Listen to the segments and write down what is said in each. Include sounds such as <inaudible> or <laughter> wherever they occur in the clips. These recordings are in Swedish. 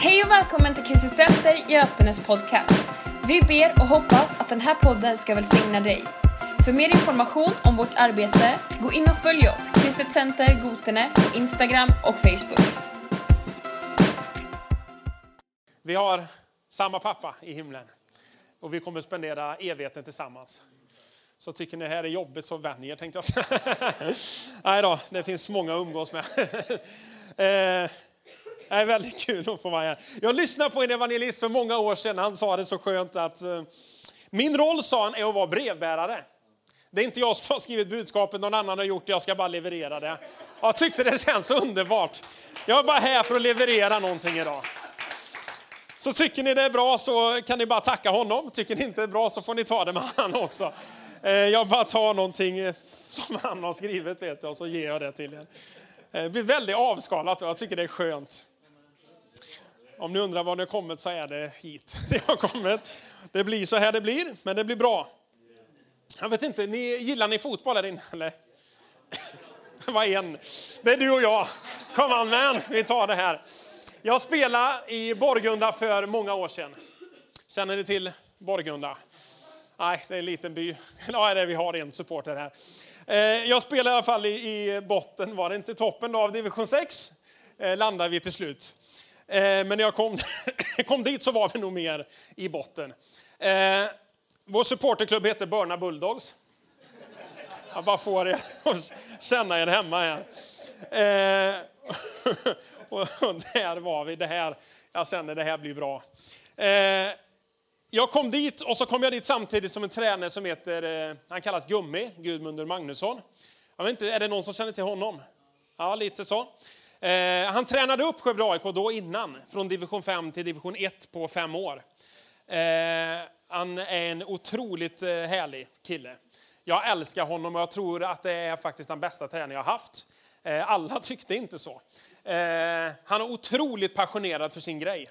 Hej och välkommen till Kristet Center Götenes podcast. Vi ber och hoppas att den här podden ska välsigna dig. För mer information om vårt arbete, gå in och följ oss, Kristet Center Gotene, på Instagram och Facebook. Vi har samma pappa i himlen och vi kommer spendera evigheten tillsammans. Så tycker ni det här är jobbigt så vänj er tänkte jag säga. <laughs> Nej då, det finns många att umgås med. <laughs> Eh, det är väldigt kul att få vara här. Jag lyssnade på en evangelist för många år sedan. Han sa det så skönt att eh, min roll, sa han, är att vara brevbärare. Det är inte jag som har skrivit budskapet, någon annan har gjort det, jag ska bara leverera det. Jag tyckte det känns underbart. Jag är bara här för att leverera någonting idag. Så tycker ni det är bra så kan ni bara tacka honom. Tycker ni inte det är bra så får ni ta det med han också. Eh, jag bara tar någonting som han har skrivit vet jag, och så ger jag det till er. Eh, det blir väldigt avskalat och jag tycker det är skönt. Om ni undrar var det har kommit så är det hit <laughs> det har kommit. Det blir så här det blir, men det blir bra. Jag vet inte, ni, gillar ni fotboll här inne eller? <laughs> Det var en. Det är du och jag. Kom on man, vi tar det här. Jag spelade i Borgunda för många år sedan. Känner ni till Borgunda? Nej, det är en liten by. <laughs> Ja, det är, vi har en supporter här. Eh, jag spelade i alla fall i, botten, var det inte toppen då, av division 6. Eh, landade vi till slut. Eh, men när jag kom, <coughs> kom dit så var vi nog mer i botten. Eh, vår supporterklubb heter Börna Bulldogs. Jag bara får er <laughs> att känna er hemma här. Eh, <laughs> och där var vi. Det här, jag känner det här blir bra. Jag kom dit och så kom jag dit samtidigt som en tränare som heter, han kallas Gummi, Gudmundur Magnusson. Jag vet inte, är det någon som känner till honom? Ja, lite så. Eh, han tränade upp Skövde AIK då innan, från division 5 till division 1 på fem år. Eh, han är en otroligt eh, härlig kille. Jag älskar honom och jag tror att det är faktiskt den bästa tränare jag har haft. Eh, alla <laughs> tyckte inte så. Eh, han är otroligt passionerad för sin grej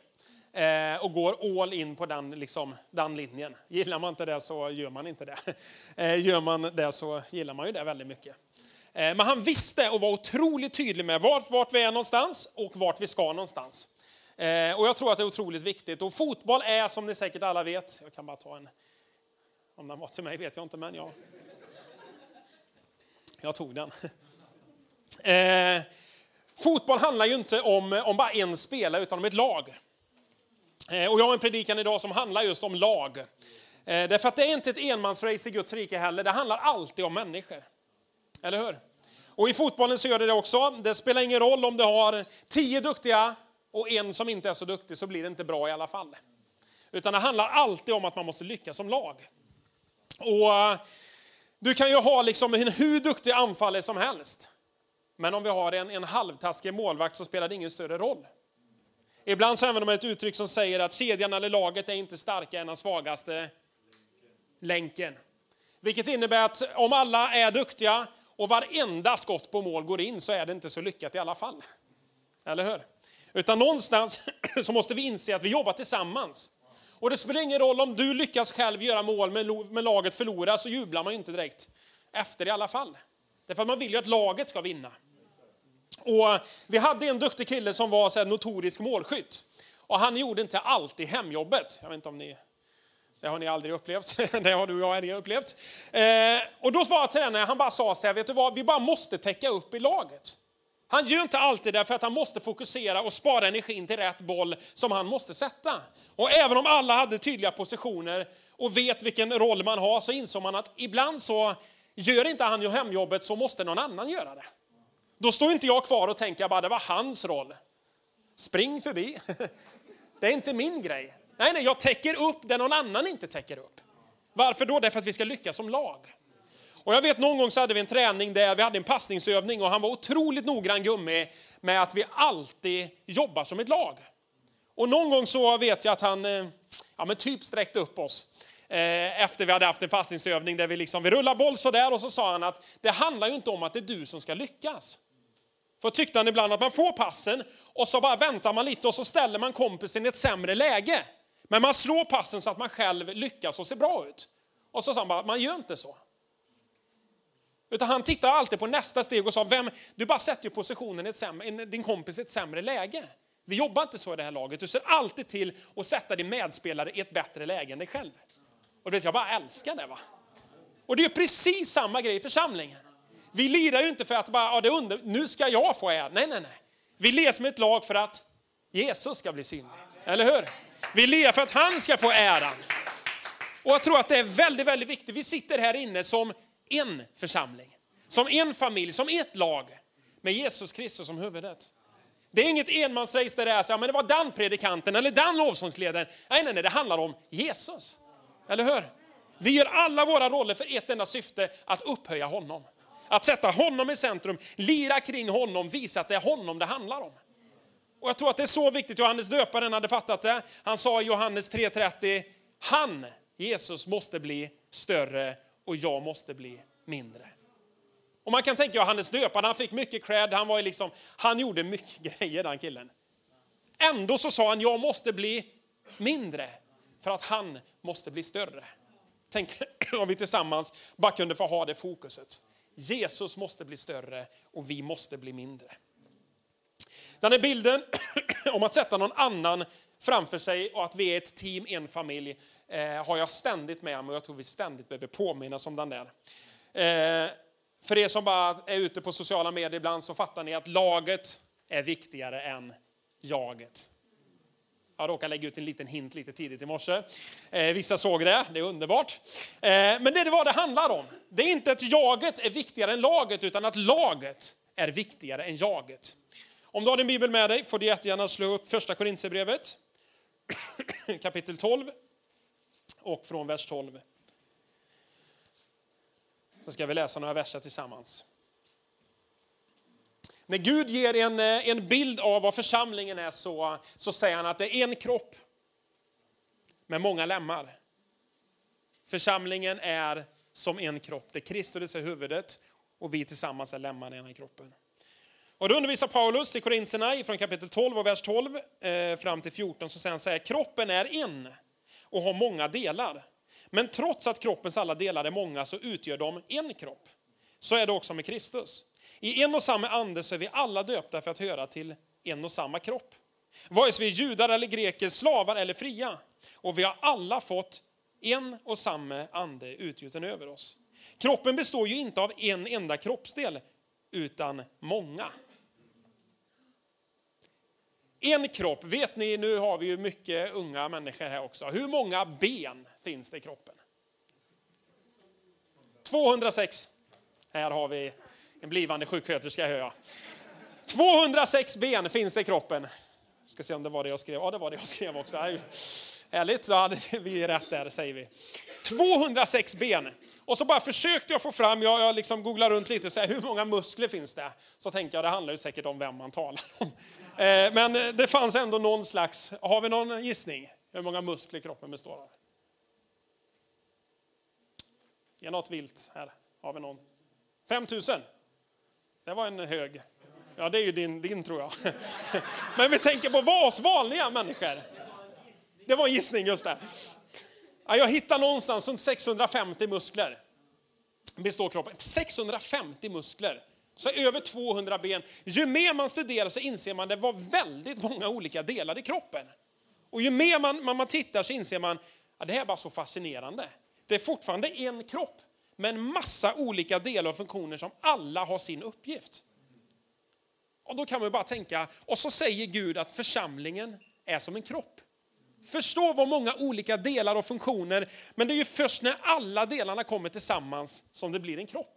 eh, och går all in på den, liksom, den linjen. Gillar man inte det så gör man inte det. <laughs> Eh, gör man det så gillar man ju det väldigt mycket. Eh, men han visste och var otroligt tydlig med vart, vart vi är någonstans och vart vi ska någonstans. Eh, och jag tror att det är otroligt viktigt. Och fotboll är som ni säkert alla vet, jag kan bara ta en, om den var till mig vet jag inte men jag, jag tog den. <laughs> Eh, fotboll handlar ju inte om, om bara en spelare utan om ett lag. Eh, och jag har en predikan idag som handlar just om lag. Eh, därför att det är inte ett enmansrace i Guds rike heller, det handlar alltid om människor. Eller hur? Och i fotbollen så gör det det också. Det spelar ingen roll om du har tio duktiga och en som inte är så duktig så blir det inte bra i alla fall. Utan det handlar alltid om att man måste lyckas som lag. Och eh, du kan ju ha liksom en hur duktig anfallare som helst. Men om vi har en, en halvtaskig målvakt så spelar det ingen större roll. Ibland så använder man ett uttryck som säger att kedjan eller laget är inte starkare än den svagaste länken. Vilket innebär att om alla är duktiga och varenda skott på mål går in så är det inte så lyckat i alla fall. Eller hur? Utan någonstans <clears throat> så måste vi inse att vi jobbar tillsammans. Och det spelar ingen roll om du lyckas själv göra mål men laget förlorar så jublar man ju inte direkt efter i alla fall. Därför att man vill ju att laget ska vinna. Och vi hade en duktig kille som var så här notorisk målskytt. Och han gjorde inte alltid hemjobbet. Jag vet inte om ni det har ni aldrig upplevt. <laughs> Det har du och jag aldrig upplevt. Eh, och då svarade tränaren, han bara sa så här, vet du vad, vi bara måste täcka upp i laget. Han gör inte alltid det för att han måste fokusera och spara energin till rätt boll som han måste sätta. Och även om alla hade tydliga positioner och vet vilken roll man har så insåg man att ibland så gör inte han hemjobbet så måste någon annan göra det. Då står inte jag kvar och tänker bara det var hans roll. Spring förbi. <laughs> Det är inte min grej. Nej, nej, jag täcker upp det någon annan inte täcker upp. Varför då? Därför att vi ska lyckas som lag. Och jag vet någon gång så hade vi en träning där vi hade en passningsövning och han var otroligt noggrann gummi med att vi alltid jobbar som ett lag. Och någon gång så vet jag att han eh, ja, men typ sträckte upp oss eh, efter vi hade haft en passningsövning där vi liksom, vi rullar boll sådär och så sa han att det handlar ju inte om att det är du som ska lyckas. För tyckte han ibland att man får passen och så bara väntar man lite och så ställer man kompisen i ett sämre läge. Men man slår passen så att man själv lyckas och ser bra ut. Och så sa han bara, man gör inte så. Utan han tittar alltid på nästa steg och sa, vem, du bara sätter ju positionen i ett sämre, din kompis i ett sämre läge. Vi jobbar inte så i det här laget. Du ser alltid till att sätta din medspelare i ett bättre läge än dig själv. Och du vet, jag bara älskar det. va. Och det är precis samma grej i församlingen. Vi lirar ju inte för att bara, ja, det under, nu ska jag få ära. Nej, nej, nej. Vi ler som ett lag för att Jesus ska bli synlig. Eller hur? Vi ler för att han ska få äran. Och jag tror att det är väldigt, väldigt viktigt. Vi sitter här inne som en församling, som en familj, som ett lag med Jesus Kristus som huvudet. Det är inget enmansrace där det är så, ja, men det var den predikanten eller den lovsångsledaren. Nej, nej, nej, det handlar om Jesus. Eller hur? Vi gör alla våra roller för ett enda syfte, att upphöja honom. Att sätta honom i centrum, lira kring honom, visa att det är honom det handlar om. Och jag tror att det är så viktigt, Johannes döparen hade fattat det. Han sa i Johannes 3.30, han, Jesus, måste bli större och jag måste bli mindre. Och man kan tänka Johannes döparen, han fick mycket cred, han, var liksom, han gjorde mycket <laughs> grejer den killen. Ändå så sa han, jag måste bli mindre för att han måste bli större. Tänk <clears throat> om vi tillsammans bara kunde få ha det fokuset. Jesus måste bli större och vi måste bli mindre. Den här bilden <clears throat> om att sätta någon annan framför sig och att vi är ett team, en familj, eh, har jag ständigt med mig och jag tror vi ständigt behöver påminnas om den där. Eh, för er som bara är ute på sociala medier ibland så fattar ni att laget är viktigare än jaget. Jag råkade lägga ut en liten hint lite tidigt i morse. Eh, vissa såg det, det är underbart. Eh, men det är vad det handlar om. Det är inte att jaget är viktigare än laget, utan att laget är viktigare än jaget. Om du har din bibel med dig får du jättegärna slå upp första Korintierbrevet <clears throat> kapitel 12 och från vers 12. Så ska vi läsa några verser tillsammans. När Gud ger en, eh, en bild av vad församlingen är så, så säger han att det är en kropp med många lemmar. Församlingen är som en kropp, där Kristus är huvudet och vi tillsammans är lemmarna i den här kroppen. Och då undervisar Paulus till korinserna från kapitel 12 och vers 12 eh, fram till 14 så säger han så här, kroppen är en och har många delar. Men trots att kroppens alla delar är många så utgör de en kropp. Så är det också med Kristus. I en och samma ande så är vi alla döpta för att höra till en och samma kropp. Vare sig vi är judar eller greker, slavar eller fria. Och vi har alla fått en och samma ande utgjuten över oss. Kroppen består ju inte av en enda kroppsdel, utan många. En kropp, vet ni, nu har vi ju mycket unga människor här också. Hur många ben finns det i kroppen? 206. Här har vi en blivande sjuksköterska hör jag. 206 ben finns det i kroppen. Ska se om det var det jag skrev. Ja, det var det jag skrev också. Härligt, då hade vi rätt där säger vi. 206 ben. Och så bara försökte jag få fram, jag, jag liksom googlar runt lite, så här, hur många muskler finns det? Så tänkte jag, det handlar ju säkert om vem man talar om. Eh, men eh, det fanns ändå någon slags, har vi någon gissning? Hur många muskler kroppen består av? Ge något vilt här. Har vi någon? 5000? Det var en hög. Ja, det är ju din, din tror jag. <laughs> Men vi tänker på oss vanliga människor. Det var en gissning just det. jag hittar någonstans runt 650 muskler. Består kroppen. 650 muskler. Så över 200 ben. Ju mer man studerar så inser man att det var väldigt många olika delar i kroppen. Och ju mer man, man, man tittar så inser man att det här är bara så fascinerande. Det är fortfarande en kropp, men massa olika delar och funktioner som alla har sin uppgift. Och då kan man bara tänka, och så säger Gud att församlingen är som en kropp. Förstå vad många olika delar och funktioner, men det är ju först när alla delarna kommer tillsammans som det blir en kropp.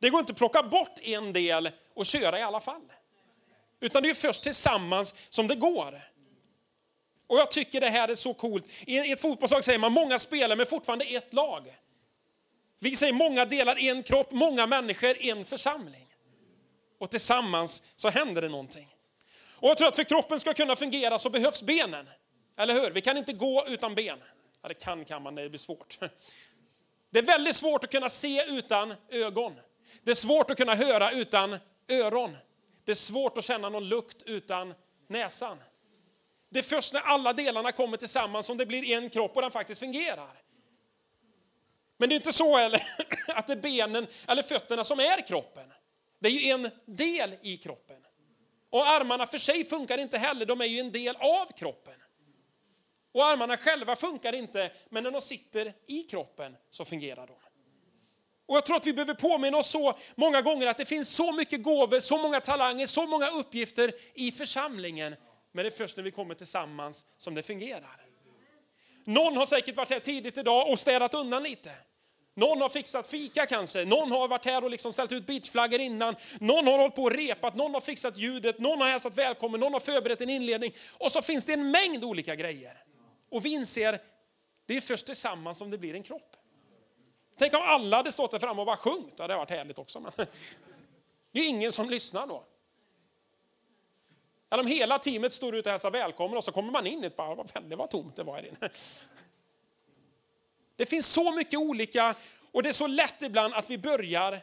Det går inte att plocka bort en del och köra i alla fall. Utan det är först tillsammans som det går. Och jag tycker det här är så coolt. I ett fotbollslag säger man många spelare men fortfarande ett lag. Vi säger många delar, en kropp, många människor, en församling. Och tillsammans så händer det någonting. Och jag tror att för kroppen ska kunna fungera så behövs benen. Eller hur? Vi kan inte gå utan ben. Ja, det kan kan man, det blir svårt. Det är väldigt svårt att kunna se utan ögon. Det är svårt att kunna höra utan öron. Det är svårt att känna någon lukt utan näsan. Det är först när alla delarna kommer tillsammans som det blir en kropp och den faktiskt fungerar. Men det är inte så heller <clears throat> att det är benen eller fötterna som är kroppen. Det är ju en del i kroppen. Och armarna för sig funkar inte heller, de är ju en del av kroppen. Och armarna själva funkar inte, men när de sitter i kroppen så fungerar de. Och jag tror att vi behöver påminna oss så många gånger att det finns så mycket gåvor, så många talanger, så många uppgifter i församlingen. Men det är först när vi kommer tillsammans som det fungerar. Någon har säkert varit här tidigt idag och städat undan lite. Någon har fixat fika kanske, någon har varit här och liksom ställt ut beachflaggor innan, någon har hållit på och repat, någon har fixat ljudet, någon har hälsat välkommen, någon har förberett en inledning. Och så finns det en mängd olika grejer. Och vi inser, det är först tillsammans som det blir en kropp. Tänk om alla hade stått där framme och bara sjungit, det hade varit härligt också. Men <laughs> det är ingen som lyssnar då. Eller om hela teamet står ute och hälsar välkommen och så kommer man in i ett bara, vad väldigt vad tomt det var här inne. <laughs> Det finns så mycket olika och det är så lätt ibland att vi börjar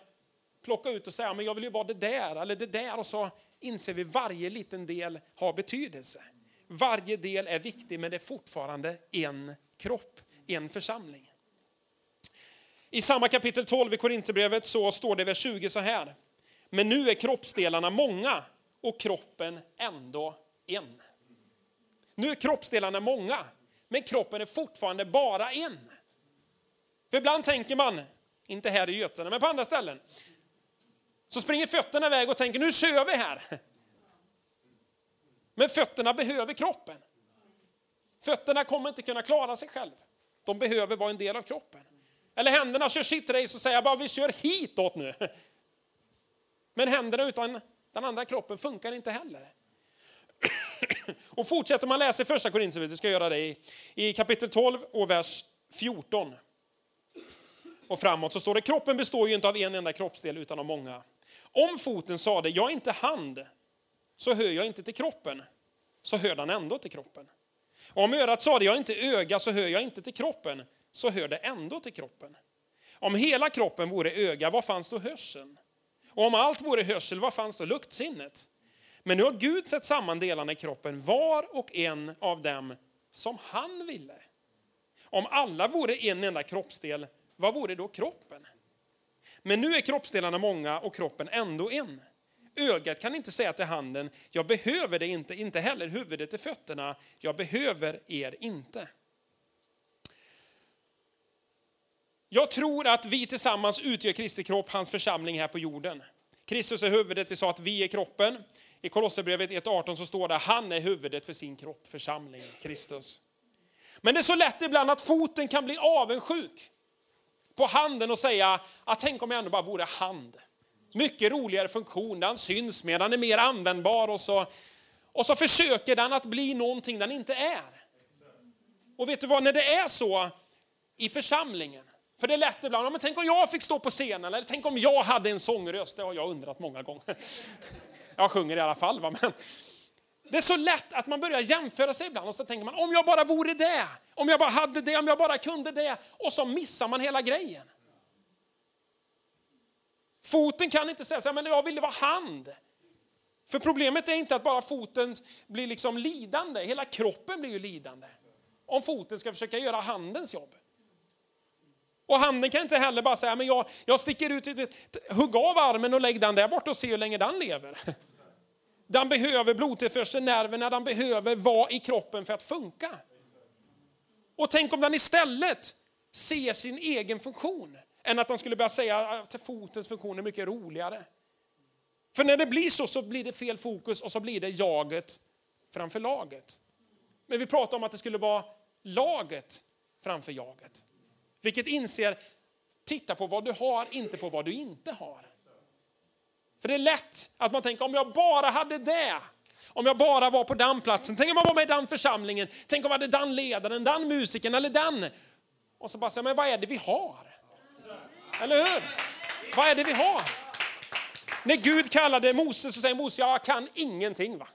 plocka ut och säga men jag vill ju vara det där eller det där och så inser vi varje liten del har betydelse. Varje del är viktig men det är fortfarande en kropp, en församling. I samma kapitel 12 i Korinthierbrevet så står det i vers 20 så här. Men nu är kroppsdelarna många och kroppen ändå en. Nu är kroppsdelarna många, men kroppen är fortfarande bara en. För ibland tänker man, inte här i Götene, men på andra ställen, så springer fötterna iväg och tänker nu kör vi här. Men fötterna behöver kroppen. Fötterna kommer inte kunna klara sig själv. De behöver vara en del av kroppen. Eller händerna kör sitt race och säger bara vi kör hitåt nu. <laughs> Men händerna utan den andra kroppen funkar inte heller. <clears throat> Och fortsätter man läsa i första Korinthierbrevet, ska göra det i, i kapitel 12 och vers 14 och framåt så står det kroppen består ju inte av en enda kroppsdel utan av många. Om foten sade jag är inte hand så hör jag inte till kroppen så hör den ändå till kroppen. Och om örat sade jag är inte öga så hör jag inte till kroppen så hör det ändå till kroppen. Om hela kroppen vore öga, var fanns då hörseln? Och om allt vore hörsel, var fanns då luktsinnet? Men nu har Gud sett samman delarna i kroppen, var och en av dem som han ville. Om alla vore en enda kroppsdel, vad vore då kroppen? Men nu är kroppsdelarna många och kroppen ändå en. Ögat kan inte säga till handen, jag behöver det inte, inte heller huvudet till fötterna, jag behöver er inte. Jag tror att vi tillsammans utgör Kristi kropp, hans församling här på jorden. Kristus är huvudet, vi sa att vi är kroppen. I Kolosserbrevet 1.18 så står det han är huvudet för sin kropp, församling, Kristus. Men det är så lätt ibland att foten kan bli avundsjuk på handen och säga att tänk om jag ändå bara vore hand. Mycket roligare funktion, den syns mer, den är mer användbar och så, och så försöker den att bli någonting den inte är. Och vet du vad, när det är så i församlingen, för det är lätt ibland, men tänk om jag fick stå på scenen, eller tänk om jag hade en sångröst, det har jag undrat många gånger. <laughs> Jag sjunger i alla fall, va? men det är så lätt att man börjar jämföra sig ibland och så tänker man, om jag bara vore det, om jag bara hade det, om jag bara kunde det, och så missar man hela grejen. Foten kan inte säga så men jag ville vara hand. För problemet är inte att bara foten blir liksom lidande, hela kroppen blir ju lidande. Om foten ska försöka göra handens jobb. Och handen kan inte heller bara säga, men jag, jag sticker ut, hugg av armen och lägg den där borta och se hur länge den lever. Den behöver blodtillförsel, nerverna, den behöver vara i kroppen för att funka. Och tänk om den istället ser sin egen funktion, än att den skulle börja säga att fotens funktion är mycket roligare. För när det blir så, så blir det fel fokus och så blir det jaget framför laget. Men vi pratar om att det skulle vara laget framför jaget. Vilket inser, titta på vad du har, inte på vad du inte har. För det är lätt att man tänker, om jag bara hade det, om jag bara var på den platsen, tänk om jag var med i den församlingen, tänk om jag hade den ledaren, den musikern eller den. Och så bara säga, men vad är det vi har? Eller hur? Vad är det vi har? När Gud kallade Moses så säger Moses, jag kan ingenting. va?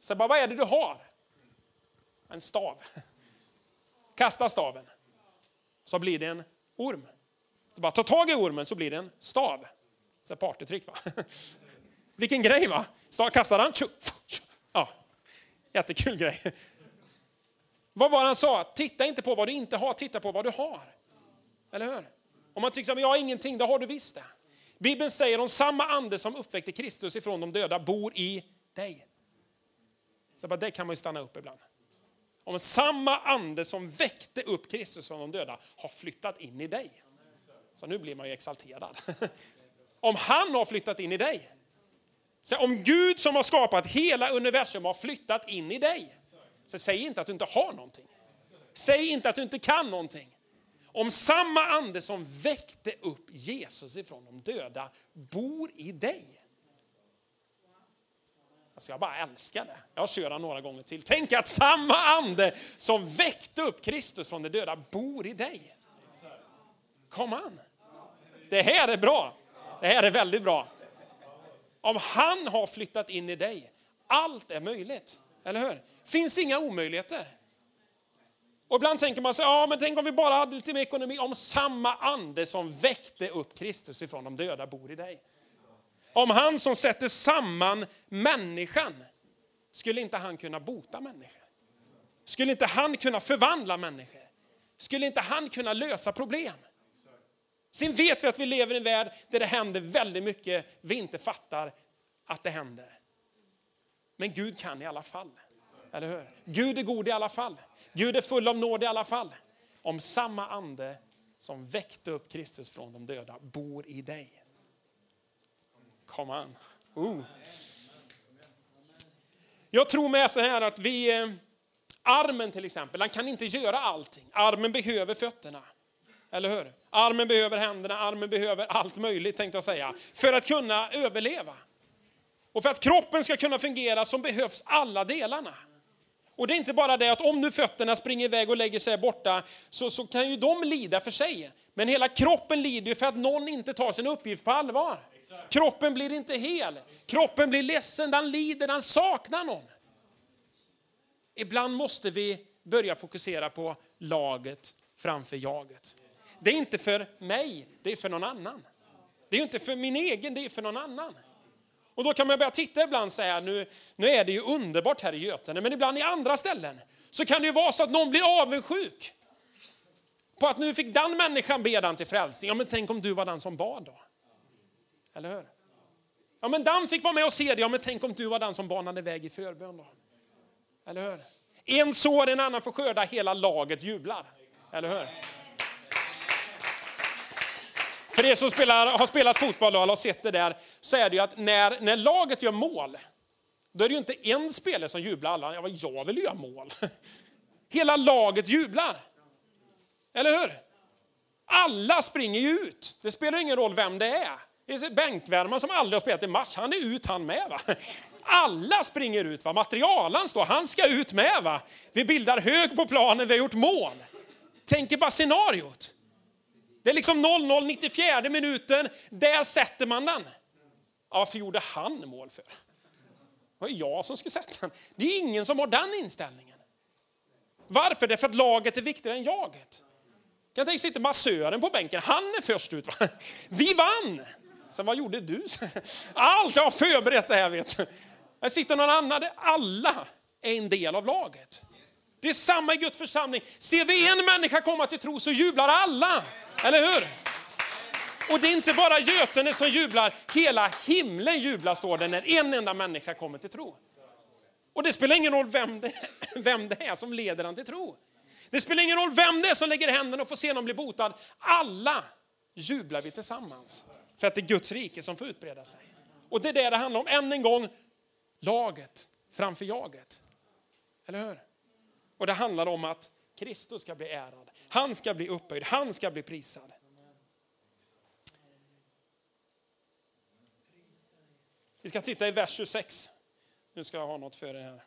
Så bara, vad är det du har? En stav. Kasta staven så blir det en orm. Så bara ta tag i ormen så blir det en stav. Så partytrick va? <laughs> Vilken grej va? Stav, kastar han. Ja, jättekul grej. Vad var han sa? Titta inte på vad du inte har, titta på vad du har. Eller hur? Om man tycker att jag har ingenting, då har du visst det. Bibeln säger om samma ande som uppväckte Kristus ifrån de döda bor i dig. Så bara det kan man ju stanna upp ibland. Om samma ande som väckte upp Kristus från de döda har flyttat in i dig. Så nu blir man ju exalterad. <laughs> Om han har flyttat in i dig. Så om Gud som har skapat hela universum har flyttat in i dig. Så säg inte att du inte har någonting. Säg inte att du inte kan någonting. Om samma ande som väckte upp Jesus ifrån de döda bor i dig. Alltså jag bara älskar det. Jag kör den några gånger till. Tänk att samma ande som väckte upp Kristus från de döda bor i dig. Kom an. Det här är bra. Det här är väldigt bra. Om han har flyttat in i dig, allt är möjligt. Eller hur? finns inga omöjligheter. Och ibland tänker man sig, ja men tänk om vi bara hade lite mer ekonomi, om samma ande som väckte upp Kristus ifrån de döda bor i dig. Om han som sätter samman människan, skulle inte han kunna bota människor? Skulle inte han kunna förvandla människor? Skulle inte han kunna lösa problem? Sen vet vi att vi lever i en värld där det händer väldigt mycket vi inte fattar att det händer. Men Gud kan i alla fall. Eller hur? Gud är god i alla fall. Gud är full av nåd i alla fall. Om samma ande som väckte upp Kristus från de döda bor i dig. Come on. Ooh. Jag tror med så här att vi, eh, armen till exempel, han kan inte göra allting. Armen behöver fötterna. Eller hur? Armen behöver händerna, armen behöver allt möjligt tänkte jag säga. För att kunna överleva. Och för att kroppen ska kunna fungera så behövs alla delarna. Och det är inte bara det att om nu fötterna springer iväg och lägger sig borta så, så kan ju de lida för sig. Men hela kroppen lider ju för att någon inte tar sin uppgift på allvar. Kroppen blir inte hel. Kroppen blir ledsen, den lider, den saknar någon. Ibland måste vi börja fokusera på laget framför jaget. Det är inte för mig, det är för någon annan. Det är inte för min egen, det är för någon annan. Och då kan man börja titta ibland och säga nu, nu är det ju underbart här i Götene, men ibland i andra ställen så kan det ju vara så att någon blir avundsjuk. På att nu fick den människan be den till frälsning. Ja men tänk om du var den som bad då? Eller hur? Ja men Dan fick vara med och se det. Ja men tänk om du var den som banade väg i förbön då? Eller hur? En sår, en annan får skörda, hela laget jublar. Eller hur? För er som spelar, har spelat fotboll och har sett det där, så är det ju att när, när laget gör mål, då är det ju inte en spelare som jublar, alla, ja, jag vill göra mål. <laughs> Hela laget jublar. Eller hur? Alla springer ju ut. Det spelar ingen roll vem det är. Bänkvärmaren som aldrig har spelat en match, han är ut han med. Va? Alla springer ut. Va? Materialen står, han ska ut med. Va? Vi bildar hög på planen, vi har gjort mål. Tänk bara scenariot. Det är liksom 0-0, 94 minuten. Där sätter man den. Ja, varför gjorde han mål för? Det var jag som skulle sätta den. Det är ingen som har den inställningen. Varför? Det är för att laget är viktigare än jaget. Kan tänka sitter massören på bänken. Han är först ut. Va? Vi vann! Sen vad gjorde du? Allt! Jag har förberett det här vet du. Här sitter någon annan. Alla är en del av laget. Det är samma i Guds församling. Ser vi en människa komma till tro så jublar alla. Eller hur? Och det är inte bara Götene som jublar, hela himlen jublar står det när en enda människa kommer till tro. Och det spelar ingen roll vem det, <laughs> vem det är som leder han till tro. Det spelar ingen roll vem det är som lägger händerna och får se någon bli botad. Alla jublar vi tillsammans. För att det är Guds rike som får utbreda sig. Och det är det det handlar om. Än en gång, laget framför jaget. Eller hur? Och det handlar om att Kristus ska bli ärad. Han ska bli upphöjd, han ska bli prisad. Vi ska titta i vers 26. Nu ska jag ha något för er här.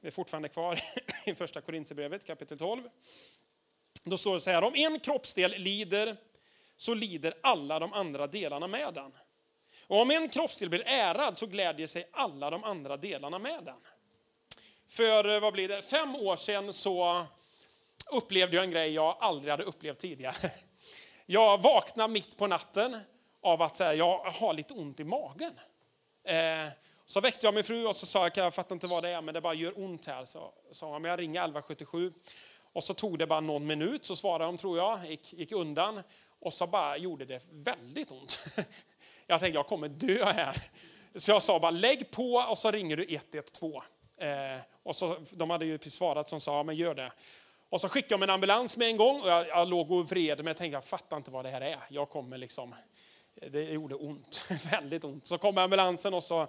Vi är fortfarande kvar <laughs> i första Korinthierbrevet kapitel 12. Då står det så här, om en kroppsdel lider så lider alla de andra delarna med den. Och om en kroppsdel blir ärad så glädjer sig alla de andra delarna med den. För eh, vad blir det, fem år sedan så upplevde jag en grej jag aldrig hade upplevt tidigare. <laughs> Jag vaknade mitt på natten av att säga, jag har lite ont i magen. Eh, så väckte jag min fru och så sa jag, jag fattar inte vad det är, men det bara gör ont här. Så sa hon, men jag ringer 1177. Och så tog det bara någon minut, så svarade de tror jag, gick, gick undan. Och så bara gjorde det väldigt ont. <laughs> Jag tänkte jag kommer dö här. Så jag sa bara lägg på och så ringer du 112. Eh, och så, de hade ju precis svarat som sa, men gör det. Och så skickade de en ambulans med en gång och jag, jag låg och vred men jag tänkte jag fattar inte vad det här är. Jag kommer liksom, det gjorde ont, <laughs> väldigt ont. Så kom ambulansen och så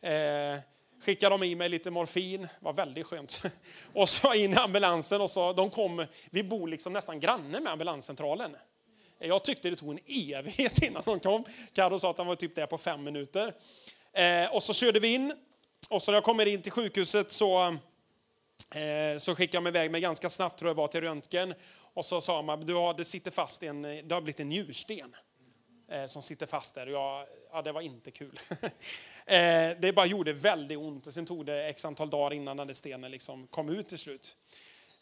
eh, skickade de i mig lite morfin, det var väldigt skönt. <laughs> Och så in i ambulansen och så, de kom, vi bor liksom nästan granne med ambulanscentralen. Jag tyckte det tog en evighet innan de kom. Carro sa att han var typ där på fem minuter. Eh, och så körde vi in och så när jag kommer in till sjukhuset så Eh, så skickade de iväg mig ganska snabbt tror jag var till röntgen. Och så sa man, du har, det sitter fast en, det har blivit en njursten eh, som sitter fast där. Jag, ja, det var inte kul. <laughs> Eh, det bara gjorde väldigt ont och sen tog det x antal dagar innan den stenen liksom kom ut till slut.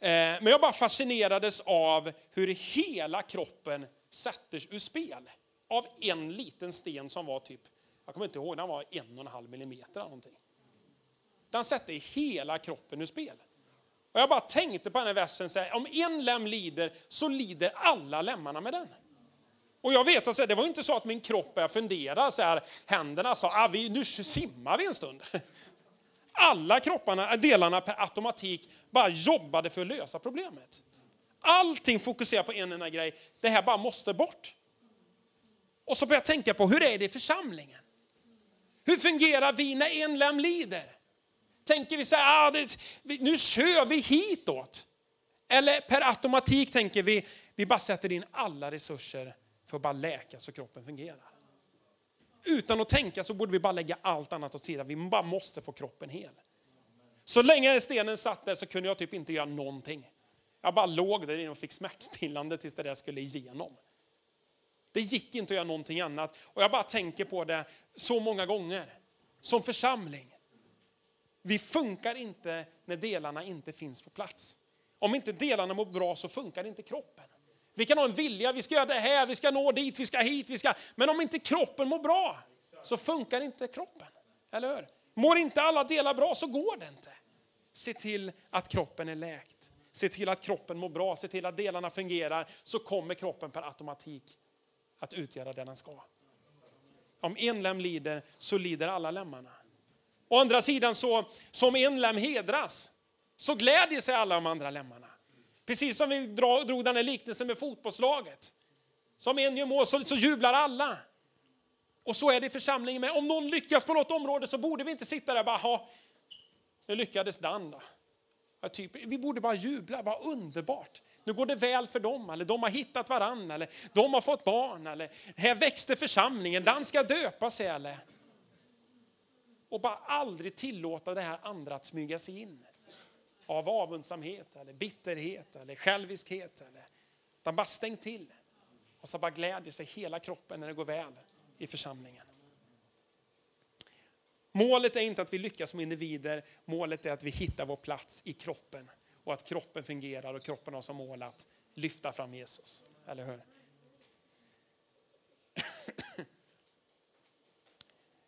Eh, men jag bara fascinerades av hur hela kroppen sattes ur spel av en liten sten som var typ, jag kommer inte ihåg, den var en och en halv millimeter eller någonting. Den sätter hela kroppen ur spel. Och jag bara tänkte på den här versen, så här, om en lem lider så lider alla lemmarna med den. Och jag vet att det var inte så att min kropp började fundera, så här, händerna sa, ah, vi, nu simmar vi en stund. <laughs> Alla kropparna, delarna per automatik bara jobbade för att lösa problemet. Allting fokuserar på en enda grej, det här bara måste bort. Och så börjar jag tänka på, hur är det i församlingen? Hur fungerar vi när en lem lider? tänker vi så här, ah, det, nu kör vi hitåt. Eller per automatik tänker vi, vi bara sätter in alla resurser för att bara läka så kroppen fungerar. Utan att tänka så borde vi bara lägga allt annat åt sidan. Vi bara måste få kroppen hel. Så länge stenen satt där så kunde jag typ inte göra någonting. Jag bara låg där inne och fick smärtstillande tills det där skulle igenom. Det gick inte att göra någonting annat. Och jag bara tänker på det så många gånger. Som församling. Vi funkar inte när delarna inte finns på plats. Om inte delarna mår bra så funkar inte kroppen. Vi kan ha en vilja, vi ska göra det här, vi ska nå dit, vi ska hit, vi ska... Men om inte kroppen mår bra så funkar inte kroppen. Eller hur? Mår inte alla delar bra så går det inte. Se till att kroppen är läkt. Se till att kroppen mår bra, se till att delarna fungerar så kommer kroppen per automatik att utgöra det den ska. Om en lem lider så lider alla lemmarna. Å andra sidan så, som en lem hedras, så glädjer sig alla de andra lemmarna. Precis som vi drog den här liknelsen med fotbollslaget. Som en gör mål så, så jublar alla. Och så är det i församlingen med. Om någon lyckas på något område så borde vi inte sitta där och bara, ha, nu lyckades Dan då. Ja, typ, vi borde bara jubla, vad underbart. Nu går det väl för dem, eller de har hittat varann, eller de har fått barn, eller här växte församlingen, Den ska döpa sig, eller och bara aldrig tillåta det här andra att smyga sig in. Av avundsamhet, eller bitterhet eller själviskhet. Eller, utan bara stäng till. Och så bara glädjer sig hela kroppen när det går väl i församlingen. Målet är inte att vi lyckas som individer, målet är att vi hittar vår plats i kroppen. Och att kroppen fungerar och kroppen har som mål att lyfta fram Jesus. Eller hur? <clears throat>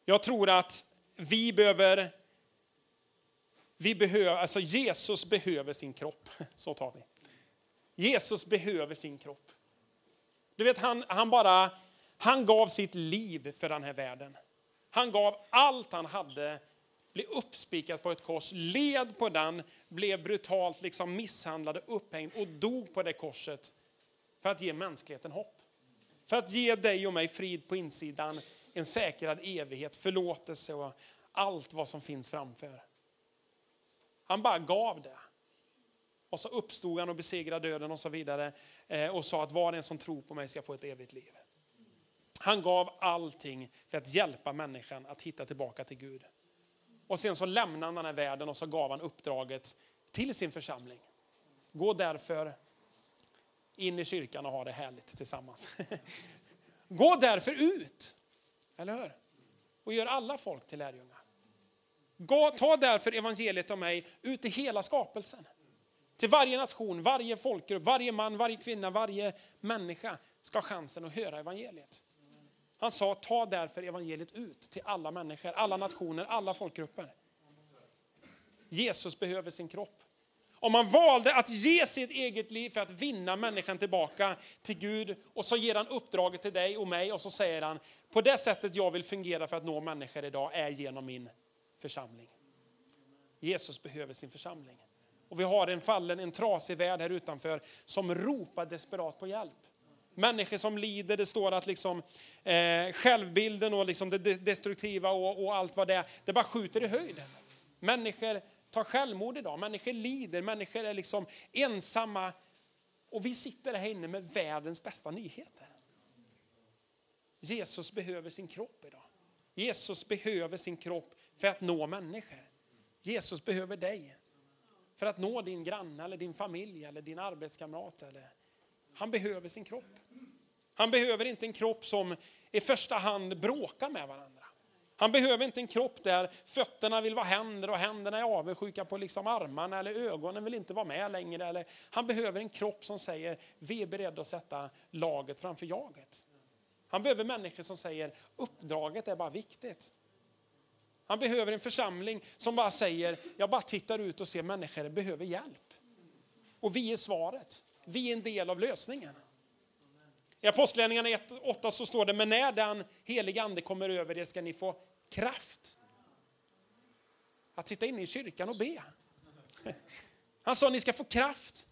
Jag tror att vi behöver, vi behöver, alltså Jesus behöver sin kropp. <laughs> Så tar vi. Jesus behöver sin kropp. Du vet, han, han bara, han gav sitt liv för den här världen. Han gav allt han hade, blev uppspikad på ett kors, led på den, blev brutalt liksom misshandlad och upphängd och dog på det korset för att ge mänskligheten hopp. För att ge dig och mig frid på insidan, en säkrad evighet, förlåtelse och allt vad som finns framför. Han bara gav det. Och så uppstod han och besegrade döden och så vidare eh, och sa att var en som tror på mig ska få ett evigt liv. Han gav allting för att hjälpa människan att hitta tillbaka till Gud. Och sen så lämnade han den här världen och så gav han uppdraget till sin församling. Gå därför in i kyrkan och ha det härligt tillsammans. <laughs> Gå därför ut eller hur? Och gör alla folk till lärjungar. Ta därför evangeliet om mig ut i hela skapelsen. Till varje nation, varje folkgrupp, varje man, varje kvinna, varje människa ska ha chansen att höra evangeliet. Han sa, ta därför evangeliet ut till alla människor, alla nationer, alla folkgrupper. Jesus behöver sin kropp. om man valde att ge sitt eget liv för att vinna människan tillbaka till Gud och så ger han uppdraget till dig och mig och så säger han på det sättet jag vill fungera för att nå människor idag är genom min församling. Jesus behöver sin församling. Och vi har en fallen, en trasig värld här utanför som ropar desperat på hjälp. Människor som lider, det står att liksom, eh, självbilden och liksom det destruktiva och, och allt vad det är, det bara skjuter i höjden. Människor tar självmord idag, människor lider, människor är liksom ensamma. Och vi sitter här inne med världens bästa nyheter. Jesus behöver sin kropp idag. Jesus behöver sin kropp för att nå människor. Jesus behöver dig för att nå din granne, eller din familj eller din arbetskamrat. Eller... Han behöver sin kropp. Han behöver inte en kropp som i första hand bråkar med varandra. Han behöver inte en kropp där fötterna vill vara händer och händerna är avundsjuka på liksom armarna eller ögonen vill inte vara med längre. Eller, han behöver en kropp som säger vi är beredda att sätta laget framför jaget. Han behöver människor som säger uppdraget är bara viktigt. Han behöver en församling som bara säger, jag bara tittar ut och ser människor behöver hjälp. Och vi är svaret. Vi är en del av lösningen. I Apostlagärningarna 1.8 så står det, men när den heliga ande kommer över er ska ni få kraft. Att sitta inne i kyrkan och be. Han sa, ni ska få kraft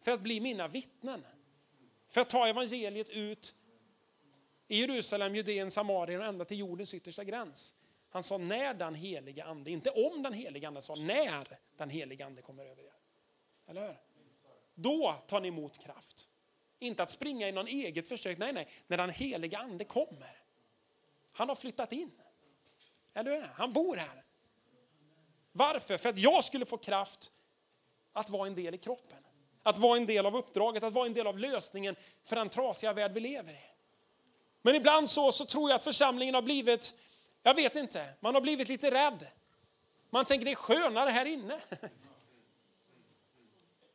för att bli mina vittnen. För att ta evangeliet ut i Jerusalem, Judeen, Samarien och ända till jordens yttersta gräns. Han sa när den heliga ande, inte om den heliga ande, sa när den heliga ande kommer över er. Eller hur? Då tar ni emot kraft. Inte att springa i någon eget försök, nej, nej, när den heliga ande kommer. Han har flyttat in. Eller hur? Han bor här. Varför? För att jag skulle få kraft att vara en del i kroppen. Att vara en del av uppdraget, att vara en del av lösningen för den trasiga värld vi lever i. Men ibland så, så tror jag att församlingen har blivit jag vet inte, man har blivit lite rädd. Man tänker det är skönare här inne. <laughs>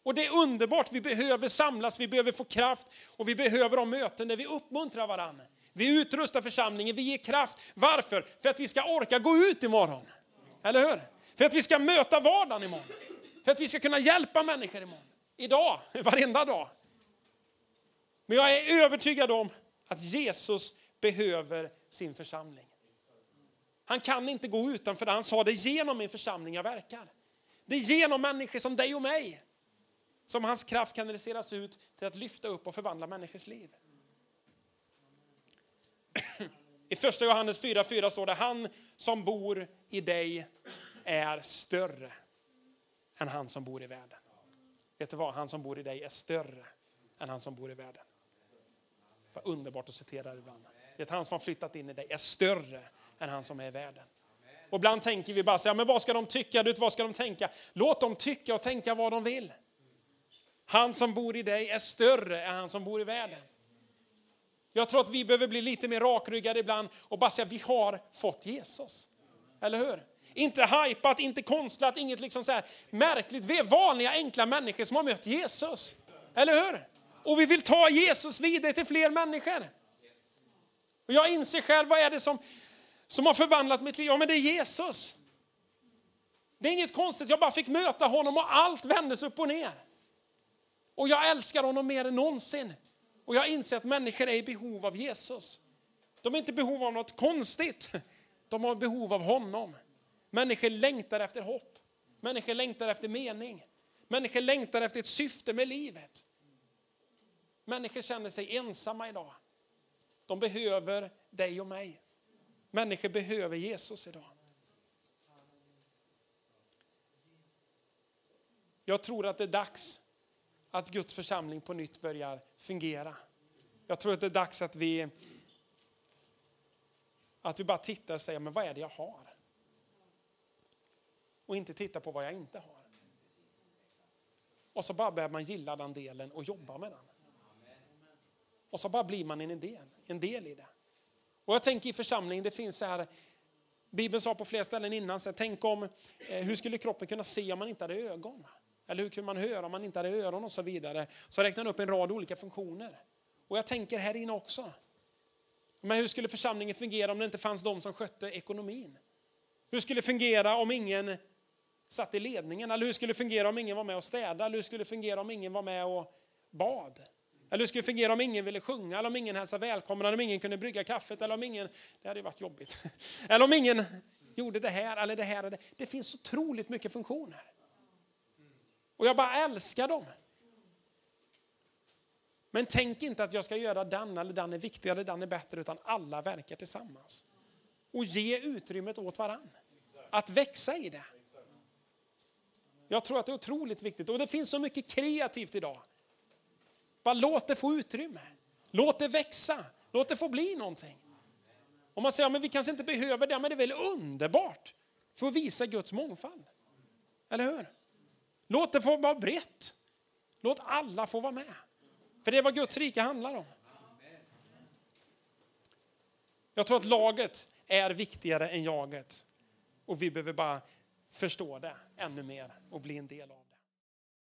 Och det är underbart, vi behöver samlas, vi behöver få kraft och vi behöver ha möten där vi uppmuntrar varandra. Vi utrustar församlingen, vi ger kraft. Varför? För att vi ska orka gå ut imorgon. Eller hur? För att vi ska möta vardagen imorgon. För att vi ska kunna hjälpa människor imorgon. Idag, <laughs> varenda dag. Men jag är övertygad om att Jesus behöver sin församling. Han kan inte gå utanför det. Han sa det genom min församling jag verkar. Det är genom människor som dig och mig som hans kraft kanaliseras ut till att lyfta upp och förvandla människors liv. I första Johannes 4.4 står det, han som bor i dig är större än han som bor i världen. Vet du vad? Han som bor i dig är större än han som bor i världen. Vad underbart att citera det ibland. Det han som har flyttat in i dig är större än han som är i världen. Och ibland tänker vi bara så här, men vad ska de tycka? Vad ska de tänka? Låt dem tycka och tänka vad de vill. Han som bor i dig är större än han som bor i världen. Jag tror att vi behöver bli lite mer rakryggade ibland och bara säga vi har fått Jesus. Eller hur? Inte hajpat, inte konstlat, inget liksom så här märkligt. Vi är vanliga enkla människor som har mött Jesus. Eller hur? Och vi vill ta Jesus vidare till fler människor. Och jag inser själv, vad är det som, som har förvandlat mitt liv? Ja, men det är Jesus. Det är inget konstigt, jag bara fick möta honom och allt vändes upp och ner. Och jag älskar honom mer än någonsin. Och jag inser att människor är i behov av Jesus. De är inte i behov av något konstigt. De har behov av honom. Människor längtar efter hopp. Människor längtar efter mening. Människor längtar efter ett syfte med livet. Människor känner sig ensamma idag. De behöver dig och mig. Människor behöver Jesus idag. Jag tror att det är dags att Guds församling på nytt börjar fungera. Jag tror att det är dags att vi, att vi bara tittar och säger, men vad är det jag har? Och inte tittar på vad jag inte har. Och så bara börjar man gilla den delen och jobba med den. Och så bara blir man en del, en del i det. Och jag tänker i församlingen, det finns så här, Bibeln sa på flera ställen innan, så här, tänk om, eh, hur skulle kroppen kunna se om man inte hade ögon? Eller hur kunde man höra om man inte hade öron och så vidare. Så räknar han upp en rad olika funktioner. Och jag tänker här inne också. Men hur skulle församlingen fungera om det inte fanns de som skötte ekonomin? Hur skulle det fungera om ingen satt i ledningen? Eller hur skulle det fungera om ingen var med och städade? Eller hur skulle det fungera om ingen var med och bad? Eller hur skulle det fungera om ingen ville sjunga, eller om ingen hälsade välkomna? eller om ingen kunde brygga kaffet, eller om ingen... Det hade ju varit jobbigt. <laughs> Eller om ingen gjorde det här, eller det här. Eller det. det finns otroligt mycket funktioner. Och jag bara älskar dem. Men tänk inte att jag ska göra den eller den är viktigare, den är bättre, utan alla verkar tillsammans. Och ge utrymmet åt varann. Att växa i det. Jag tror att det är otroligt viktigt. Och det finns så mycket kreativt idag. Bara låt det få utrymme. Låt det växa. Låt det få bli någonting. Om man säger att vi kanske inte behöver det, men det är väl underbart för att visa Guds mångfald. Eller hur? Låt det få vara brett. Låt alla få vara med. För det är vad Guds rike handlar om. Jag tror att laget är viktigare än jaget. Och vi behöver bara förstå det ännu mer och bli en del av det.